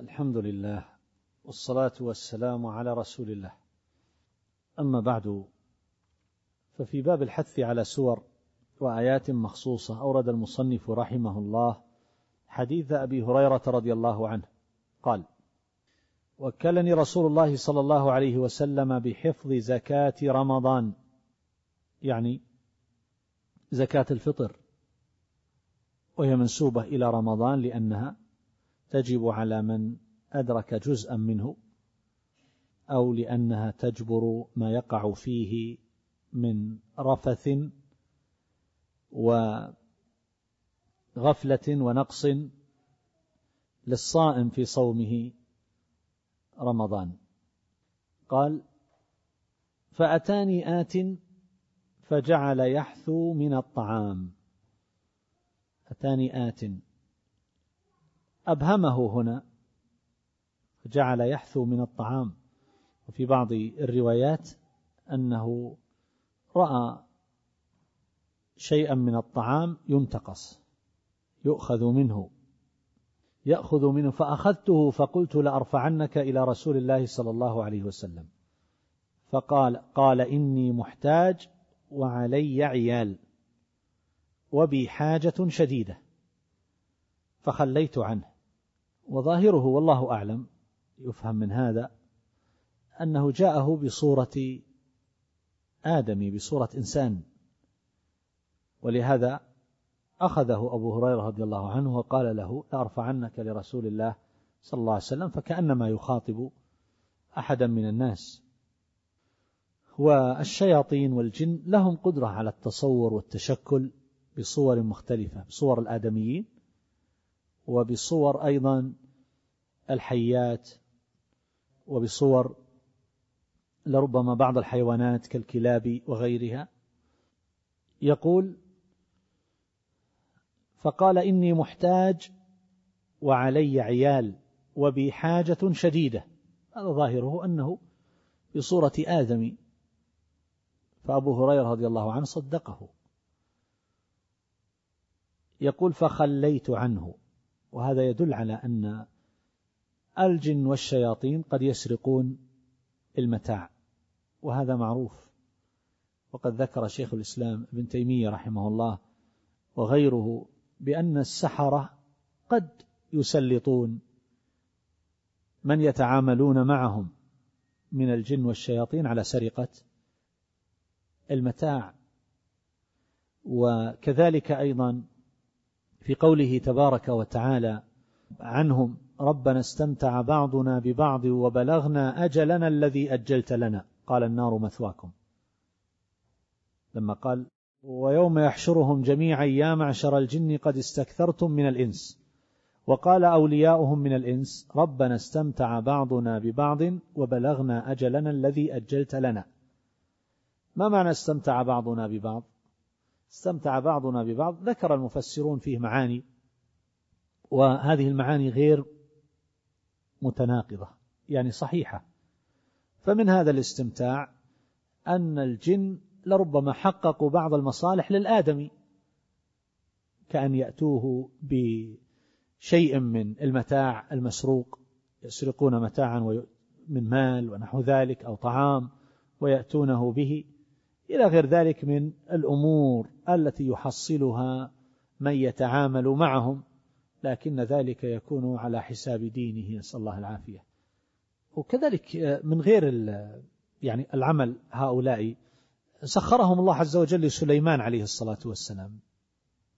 الحمد لله والصلاة والسلام على رسول الله. أما بعد ففي باب الحث على سور وآيات مخصوصة أورد المصنف رحمه الله حديث أبي هريرة رضي الله عنه. قال وكلني رسول الله صلى الله عليه وسلم بحفظ زكاة رمضان. يعني زكاة الفطر. وهي منسوبة إلى رمضان لأنها تجب على من أدرك جزءا منه أو لأنها تجبر ما يقع فيه من رفث وغفلة ونقص للصائم في صومه رمضان. قال فأتاني آت فجعل يحثو من الطعام. أتاني آت أبهمه هنا جعل يحثو من الطعام. وفي بعض الروايات أنه رأى شيئا من الطعام ينتقص يؤخذ منه يأخذ منه فأخذته فقلت لأرفعنك إلى رسول الله صلى الله عليه وسلم. فقال قال إني محتاج وعلي عيال وبي حاجة شديدة فخليت عنه. وظاهره والله أعلم يفهم من هذا أنه جاءه بصورة آدمي بصورة إنسان. ولهذا أخذه أبو هريرة رضي الله عنه وقال له لأرفعنك لرسول الله صلى الله عليه وسلم فكأنما يخاطب أحدا من الناس. والشياطين والجن لهم قدرة على التصور والتشكل بصور مختلفة بصور الآدميين. وبصور أيضا الحيات وبصور لربما بعض الحيوانات كالكلاب وغيرها. يقول فقال إني محتاج وعلي عيال وبي حاجة شديدة. هذا ظاهره أنه بصورة آدم. فأبو هريرة رضي الله عنه صدقه. يقول فخليت عنه. وهذا يدل على أن الجن والشياطين قد يسرقون المتاع وهذا معروف. وقد ذكر شيخ الإسلام ابن تيمية رحمه الله وغيره بأن السحرة قد يسلطون من يتعاملون معهم من الجن والشياطين على سرقة المتاع. وكذلك أيضا في قوله تبارك وتعالى عنهم ربنا استمتع بعضنا ببعض وبلغنا أجلنا الذي أجلت لنا. قال النار مثواكم. لما قال ويوم يحشرهم جميعا يا معشر الجن قد استكثرتم من الإنس. وقال أولياؤهم من الإنس ربنا استمتع بعضنا ببعض وبلغنا أجلنا الذي أجلت لنا. ما معنى استمتع بعضنا ببعض؟ استمتع بعضنا ببعض ذكر المفسرون فيه معاني وهذه المعاني غير متناقضة يعني صحيحة. فمن هذا الاستمتاع أن الجن لربما حققوا بعض المصالح للآدمي كأن يأتوه بشيء من المتاع المسروق يسرقون متاعا من مال ونحو ذلك أو طعام ويأتونه به. إلى غير ذلك من الأمور التي يحصلها من يتعامل معهم لكن ذلك يكون على حساب دينه نسأل الله العافية. وكذلك من غير يعني العمل هؤلاء سخرهم الله عز وجل لسليمان عليه الصلاة والسلام.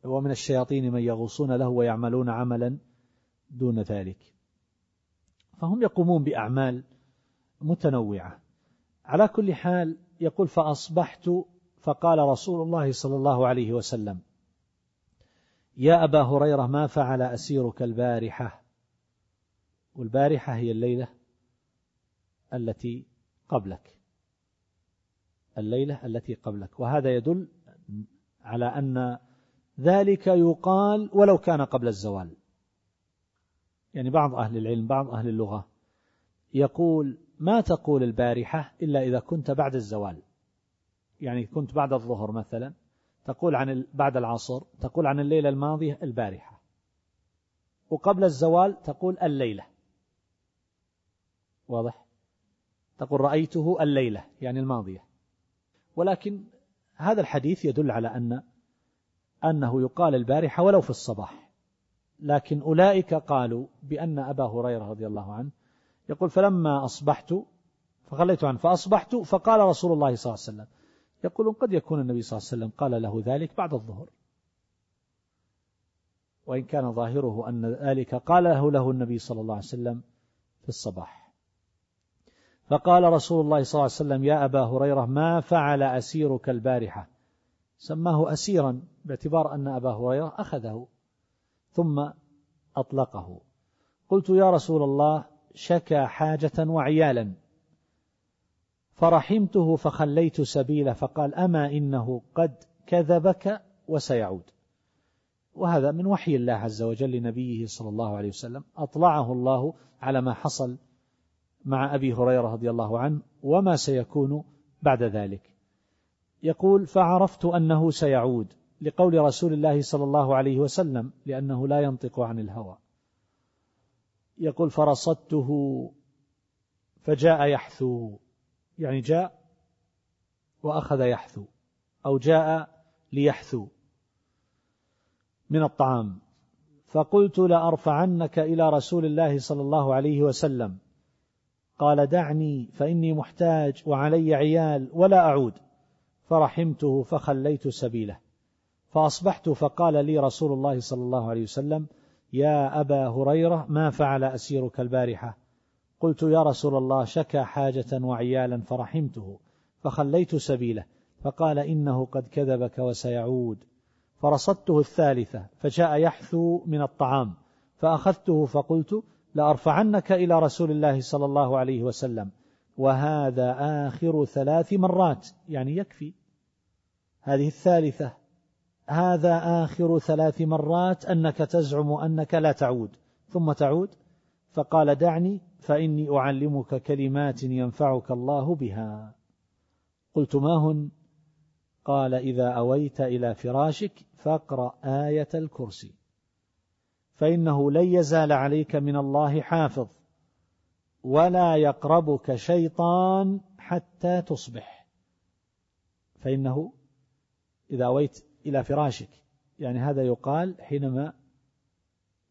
ومن الشياطين من يغوصون له ويعملون عملا دون ذلك. فهم يقومون بأعمال متنوعة. على كل حال يقول فأصبحت فقال رسول الله صلى الله عليه وسلم يا أبا هريرة ما فعل أسيرك البارحة؟ والبارحة هي الليلة التي قبلك. الليلة التي قبلك. وهذا يدل على أن ذلك يقال ولو كان قبل الزوال. يعني بعض أهل العلم بعض أهل اللغة يقول ما تقول البارحة إلا إذا كنت بعد الزوال. يعني كنت بعد الظهر مثلا تقول عن بعد العصر تقول عن الليلة الماضية البارحة. وقبل الزوال تقول الليلة. واضح؟ تقول رأيته الليلة يعني الماضية. ولكن هذا الحديث يدل على أن أنه يقال البارحة ولو في الصباح. لكن أولئك قالوا بأن أبا هريرة رضي الله عنه يقول فلما أصبحت فخليت عنه فأصبحت فقال رسول الله صلى الله عليه وسلم يقولون قد يكون النبي صلى الله عليه وسلم قال له ذلك بعد الظهر. وإن كان ظاهره أن ذلك قال له له النبي صلى الله عليه وسلم في الصباح. فقال رسول الله صلى الله عليه وسلم يا أبا هريرة ما فعل أسيرك البارحة؟ سماه أسيرا باعتبار أن أبا هريرة أخذه ثم أطلقه. قلت يا رسول الله شكى حاجة وعيالا. فرحمته فخليت سبيله فقال أما إنه قد كذبك وسيعود. وهذا من وحي الله عز وجل لنبيه صلى الله عليه وسلم. أطلعه الله على ما حصل مع أبي هريرة رضي الله عنه وما سيكون بعد ذلك. يقول فعرفت أنه سيعود لقول رسول الله صلى الله عليه وسلم لأنه لا ينطق عن الهوى. يقول فرصدته فجاء يحثو يعني جاء وأخذ يحثو أو جاء ليحثو من الطعام. فقلت لأرفعنك إلى رسول الله صلى الله عليه وسلم. قال دعني فإني محتاج وعلي عيال ولا أعود. فرحمته فخليت سبيله. فأصبحت فقال لي رسول الله صلى الله عليه وسلم يا أبا هريرة ما فعل أسيرك البارحة؟ قلت يا رسول الله شكى حاجة وعيالا فرحمته فخليت سبيله فقال إنه قد كذبك وسيعود. فرصدته الثالثة فجاء يحثو من الطعام فأخذته فقلت لأرفعنك إلى رسول الله صلى الله عليه وسلم وهذا آخر ثلاث مرات يعني يكفي. هذه الثالثة هذا آخر ثلاث مرات أنك تزعم أنك لا تعود. ثم تعود فقال دعني فإني أعلمك كلمات ينفعك الله بها. قلت ما هن؟ قال إذا أويت إلى فراشك فاقرأ آية الكرسي. فإنه لن يزال عليك من الله حافظ ولا يقربك شيطان حتى تصبح. فإنه إذا أويت إلى فراشك. يعني هذا يقال حينما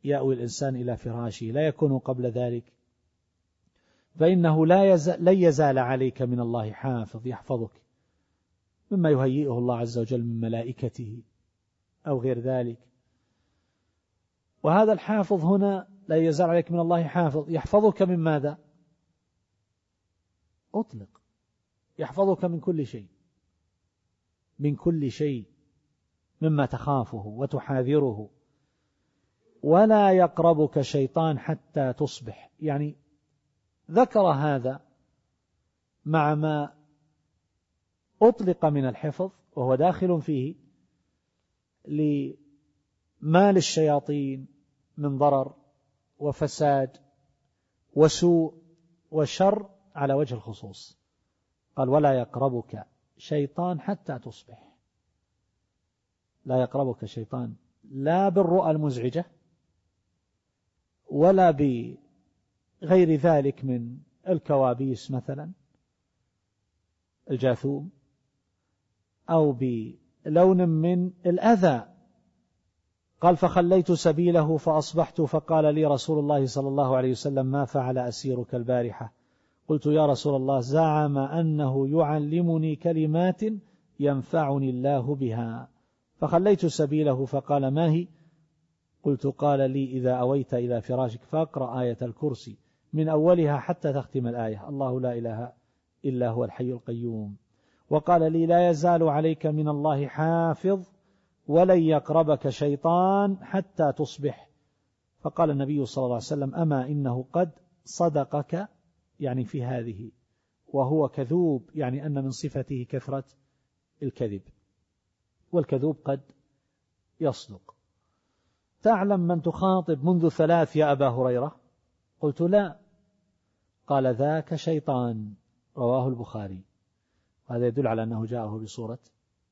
يأوي الإنسان إلى فراشه لا يكون قبل ذلك. فإنه لا يزال لن يزال عليك من الله حافظ يحفظك. مما يهيئه الله عز وجل من ملائكته أو غير ذلك. وهذا الحافظ هنا لا يزال عليك من الله حافظ. يحفظك من ماذا؟ أطلق. يحفظك من كل شيء. من كل شيء. مما تخافه وتحاذره. ولا يقربك شيطان حتى تصبح. يعني ذكر هذا مع ما أطلق من الحفظ وهو داخل فيه لما للشياطين من ضرر وفساد وسوء وشر على وجه الخصوص. قال ولا يقربك شيطان حتى تصبح. لا يقربك شيطان لا بالرؤى المزعجة ولا بغير ذلك من الكوابيس مثلا الجاثوم أو بلون من الأذى. قال فخليت سبيله فأصبحت فقال لي رسول الله صلى الله عليه وسلم ما فعل أسيرك البارحة؟ قلت يا رسول الله زعم أنه يعلمني كلمات ينفعني الله بها. فخليت سبيله فقال ما هي؟ قلت قال لي إذا أويت إلى فراشك فاقرأ آية الكرسي من أولها حتى تختم الآية. الله لا إله إلا هو الحي القيوم. وقال لي لا يزال عليك من الله حافظ ولن يقربك شيطان حتى تصبح. فقال النبي صلى الله عليه وسلم أما إنه قد صدقك يعني في هذه وهو كذوب يعني أن من صفته كثرة الكذب. والكذوب قد يصدق. تعلم من تخاطب منذ ثلاث يا أبا هريرة؟ قلت لا. قال ذاك شيطان. رواه البخاري. وهذا يدل على أنه جاءه بصورة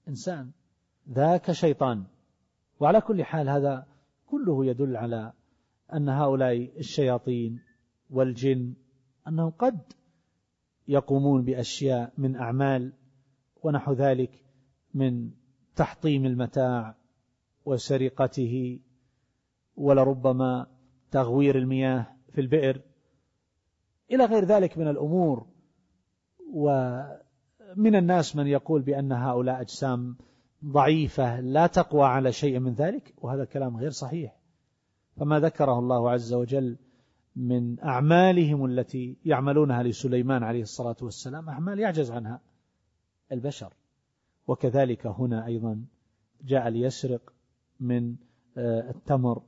إنسان. ذاك شيطان. وعلى كل حال هذا كله يدل على أن هؤلاء الشياطين والجن أنهم قد يقومون بأشياء من أعمال ونحو ذلك من تحطيم المتاع وسرقته ولربما تغوير المياه في البئر. إلى غير ذلك من الأمور ومن الناس من يقول بأن هؤلاء أجسام ضعيفة لا تقوى على شيء من ذلك وهذا الكلام غير صحيح. فما ذكره الله عز وجل من أعمالهم التي يعملونها لسليمان عليه الصلاة والسلام أعمال يعجز عنها البشر. وكذلك هنا أيضا جاء ليسرق من آه، التمر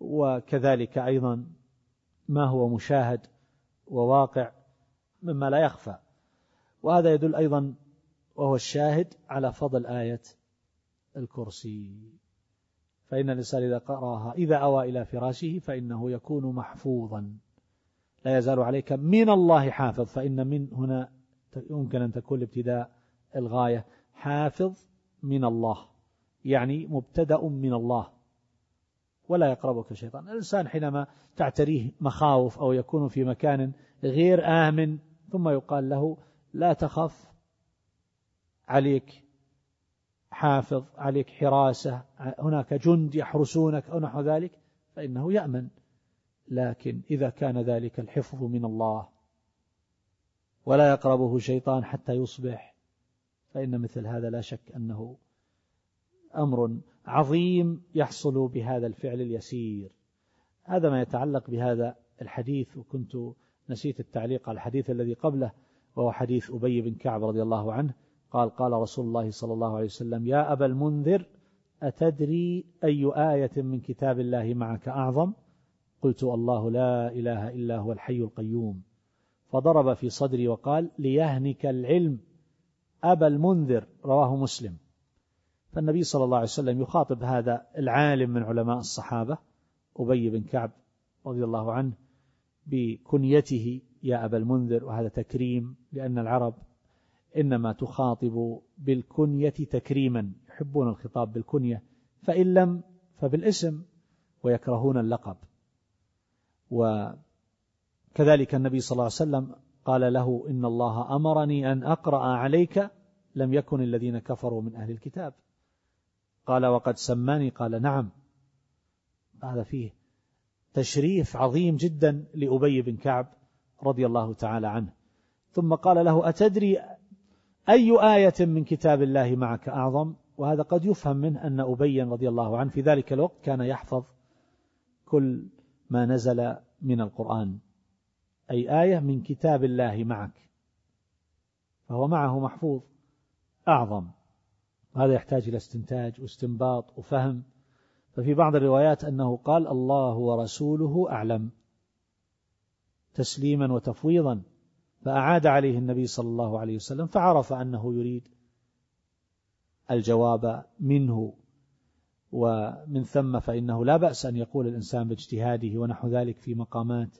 وكذلك أيضا ما هو مشاهد وواقع مما لا يخفى. وهذا يدل أيضا وهو الشاهد على فضل آية الكرسي. فإن الإنسان إذا قرأها إذا أوى إلى فراشه فإنه يكون محفوظا. لا يزال عليك من الله حافظ فإن من هنا يمكن أن تكون ابتداء الغاية. حافظ من الله يعني مبتدأ من الله ولا يقربك شيطان. الإنسان حينما تعتريه مخاوف أو يكون في مكان غير آمن ثم يقال له لا تخف عليك حافظ عليك حراسة هناك جند يحرسونك أو نحو ذلك فإنه يأمن. لكن إذا كان ذلك الحفظ من الله ولا يقربه شيطان حتى يصبح فإن مثل هذا لا شك أنه أمر عظيم يحصل بهذا الفعل اليسير. هذا ما يتعلق بهذا الحديث وكنت نسيت التعليق على الحديث الذي قبله وهو حديث أبي بن كعب رضي الله عنه. قال قال رسول الله صلى الله عليه وسلم يا أبا المنذر أتدري أي آية من كتاب الله معك أعظم؟ قلت الله لا إله إلا هو الحي القيوم. فضرب في صدري وقال ليهنك العلم. أبا المنذر رواه مسلم. فالنبي صلى الله عليه وسلم يخاطب هذا العالم من علماء الصحابة أبي بن كعب رضي الله عنه بكنيته يا أبا المنذر وهذا تكريم لأن العرب إنما تخاطب بالكنية تكريما يحبون الخطاب بالكنية فإن لم فبالاسم ويكرهون اللقب. وكذلك النبي صلى الله عليه وسلم قال له إن الله أمرني أن أقرأ عليك لم يكن الذين كفروا من أهل الكتاب. قال وقد سماني. قال نعم. هذا فيه تشريف عظيم جدا لأبي بن كعب رضي الله تعالى عنه. ثم قال له أتدري أي آية من كتاب الله معك أعظم؟ وهذا قد يفهم منه أن أبي رضي الله عنه في ذلك الوقت كان يحفظ كل ما نزل من القرآن. أي آية من كتاب الله معك. فهو معه محفوظ. أعظم. هذا يحتاج إلى استنتاج واستنباط وفهم. ففي بعض الروايات أنه قال الله ورسوله أعلم. تسليما وتفويضا. فأعاد عليه النبي صلى الله عليه وسلم فعرف أنه يريد الجواب منه. ومن ثم فإنه لا بأس أن يقول الإنسان باجتهاده ونحو ذلك في مقامات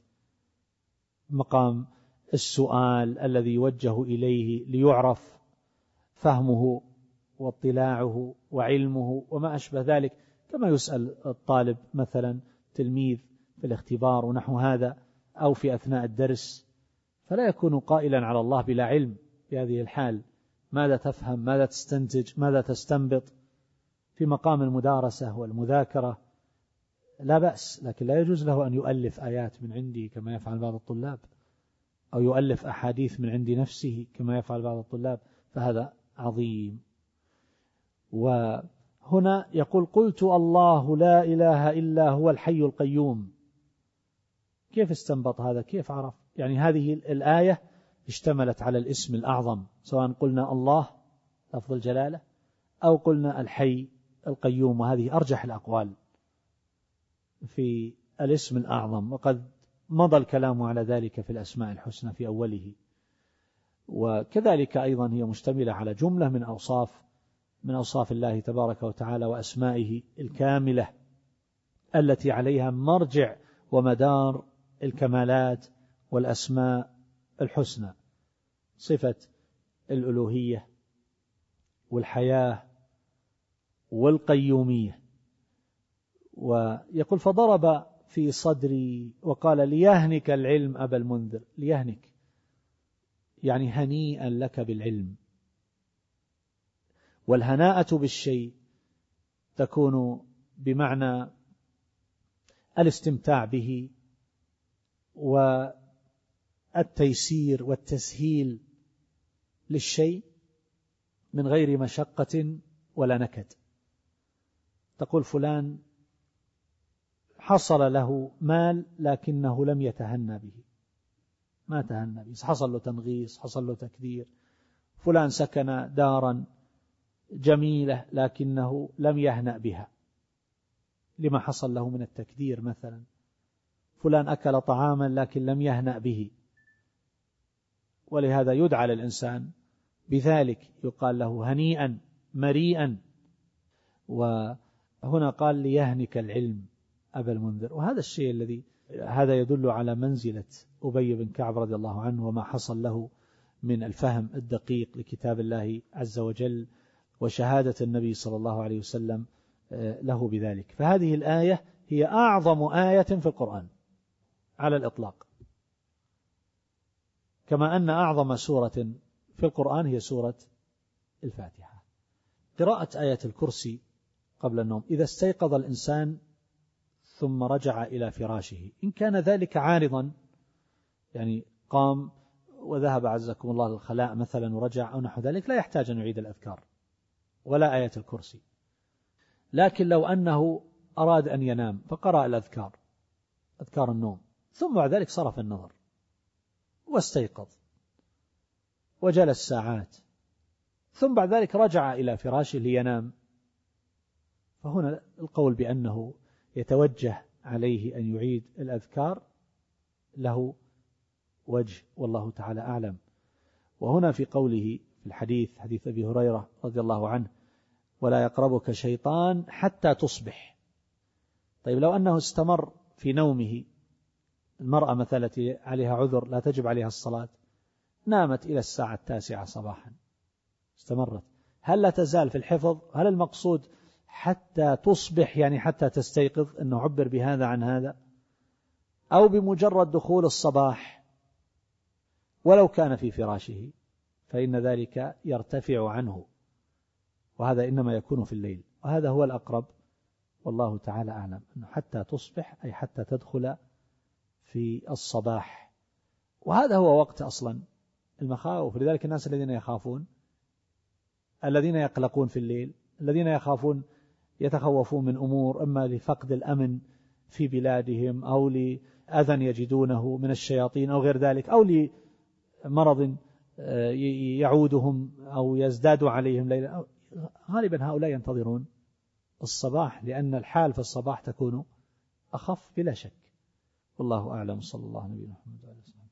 مقام السؤال الذي يوجه إليه ليعرف فهمه واطلاعه وعلمه وما أشبه ذلك. كما يسأل الطالب مثلا تلميذ في الاختبار ونحو هذا أو في أثناء الدرس فلا يكون قائلا على الله بلا علم في هذه الحال. ماذا تفهم؟ ماذا تستنتج؟ ماذا تستنبط؟ في مقام المدارسة والمذاكرة لا بأس لكن لا يجوز له أن يؤلف آيات من عندي كما يفعل بعض الطلاب أو يؤلف أحاديث من عند نفسه كما يفعل بعض الطلاب فهذا عظيم. وهنا يقول قلت الله لا إله إلا هو الحي القيوم. كيف استنبط هذا؟ كيف عرف؟ يعني هذه الآية اشتملت على الاسم الأعظم سواء قلنا الله لفظ الجلالة أو قلنا الحي القيوم وهذه أرجح الأقوال. في الاسم الأعظم وقد مضى الكلام على ذلك في الأسماء الحسنى في أوله. وكذلك أيضا هي مشتملة على جملة من أوصاف من أوصاف الله تبارك وتعالى وأسمائه الكاملة التي عليها مرجع ومدار الكمالات والأسماء الحسنى. صفة الألوهية والحياة والقيومية. ويقول فضرب في صدري وقال ليهنك العلم أبا المنذر. ليهنك. يعني هنيئا لك بالعلم. والهناءة بالشيء تكون بمعنى الاستمتاع به والتيسير والتسهيل للشيء من غير مشقة ولا نكد. تقول فلان حصل له مال لكنه لم يتهنى به. ما تهنى به. حصل له تنغيص حصل له تكدير فلان سكن دارا جميلة لكنه لم يهنأ بها. لما حصل له من التكدير مثلا. فلان أكل طعاما لكن لم يهنأ به. ولهذا يدعى للإنسان بذلك. يقال له هنيئا مريئا. وهنا قال ليهنك العلم. أبا المنذر. وهذا الشيء الذي هذا يدل على منزلة أبي بن كعب رضي الله عنه وما حصل له من الفهم الدقيق لكتاب الله عز وجل وشهادة النبي صلى الله عليه وسلم آه، له بذلك. فهذه الآية هي أعظم آية في القرآن على الإطلاق. كما أن أعظم سورة في القرآن هي سورة الفاتحة. قراءة آية الكرسي قبل النوم. إذا استيقظ الإنسان ثم رجع إلى فراشه. إن كان ذلك عارضا يعني قام وذهب عزكم الله للخلاء مثلا ورجع أو نحو ذلك لا يحتاج أن يعيد الأذكار ولا آية الكرسي. لكن لو أنه أراد أن ينام فقرأ الأذكار أذكار النوم ثم بعد ذلك صرف النظر واستيقظ وجلس ساعات ثم بعد ذلك رجع إلى فراشه لينام. فهنا القول بأنه يتوجه عليه أن يعيد الأذكار له وجه والله تعالى أعلم. وهنا في قوله في الحديث حديث أبي هريرة رضي الله عنه ولا يقربك شيطان حتى تصبح. طيب لو أنه استمر في نومه المرأة مثلا عليها عذر لا تجب عليها الصلاة نامت إلى الساعة التاسعة صباحا استمرت. هل لا تزال في الحفظ؟ هل المقصود حتى تصبح يعني حتى تستيقظ أنه عبر بهذا عن هذا أو بمجرد دخول الصباح ولو كان في فراشه فإن ذلك يرتفع عنه وهذا إنما يكون في الليل وهذا هو الأقرب والله تعالى أعلم أنه حتى تصبح أي حتى تدخل في الصباح وهذا هو وقت أصلا المخاوف. لذلك الناس الذين يخافون الذين يقلقون في الليل الذين يخافون يتخوفون من أمور إما لفقد الأمن في بلادهم أو لأذى يجدونه من الشياطين أو غير ذلك أو لمرض آه، يعودهم أو يزداد عليهم ليلا. غالبا هؤلاء ينتظرون الصباح لأن الحال في الصباح تكون أخف بلا شك. والله أعلم. صلى الله عليه وسلم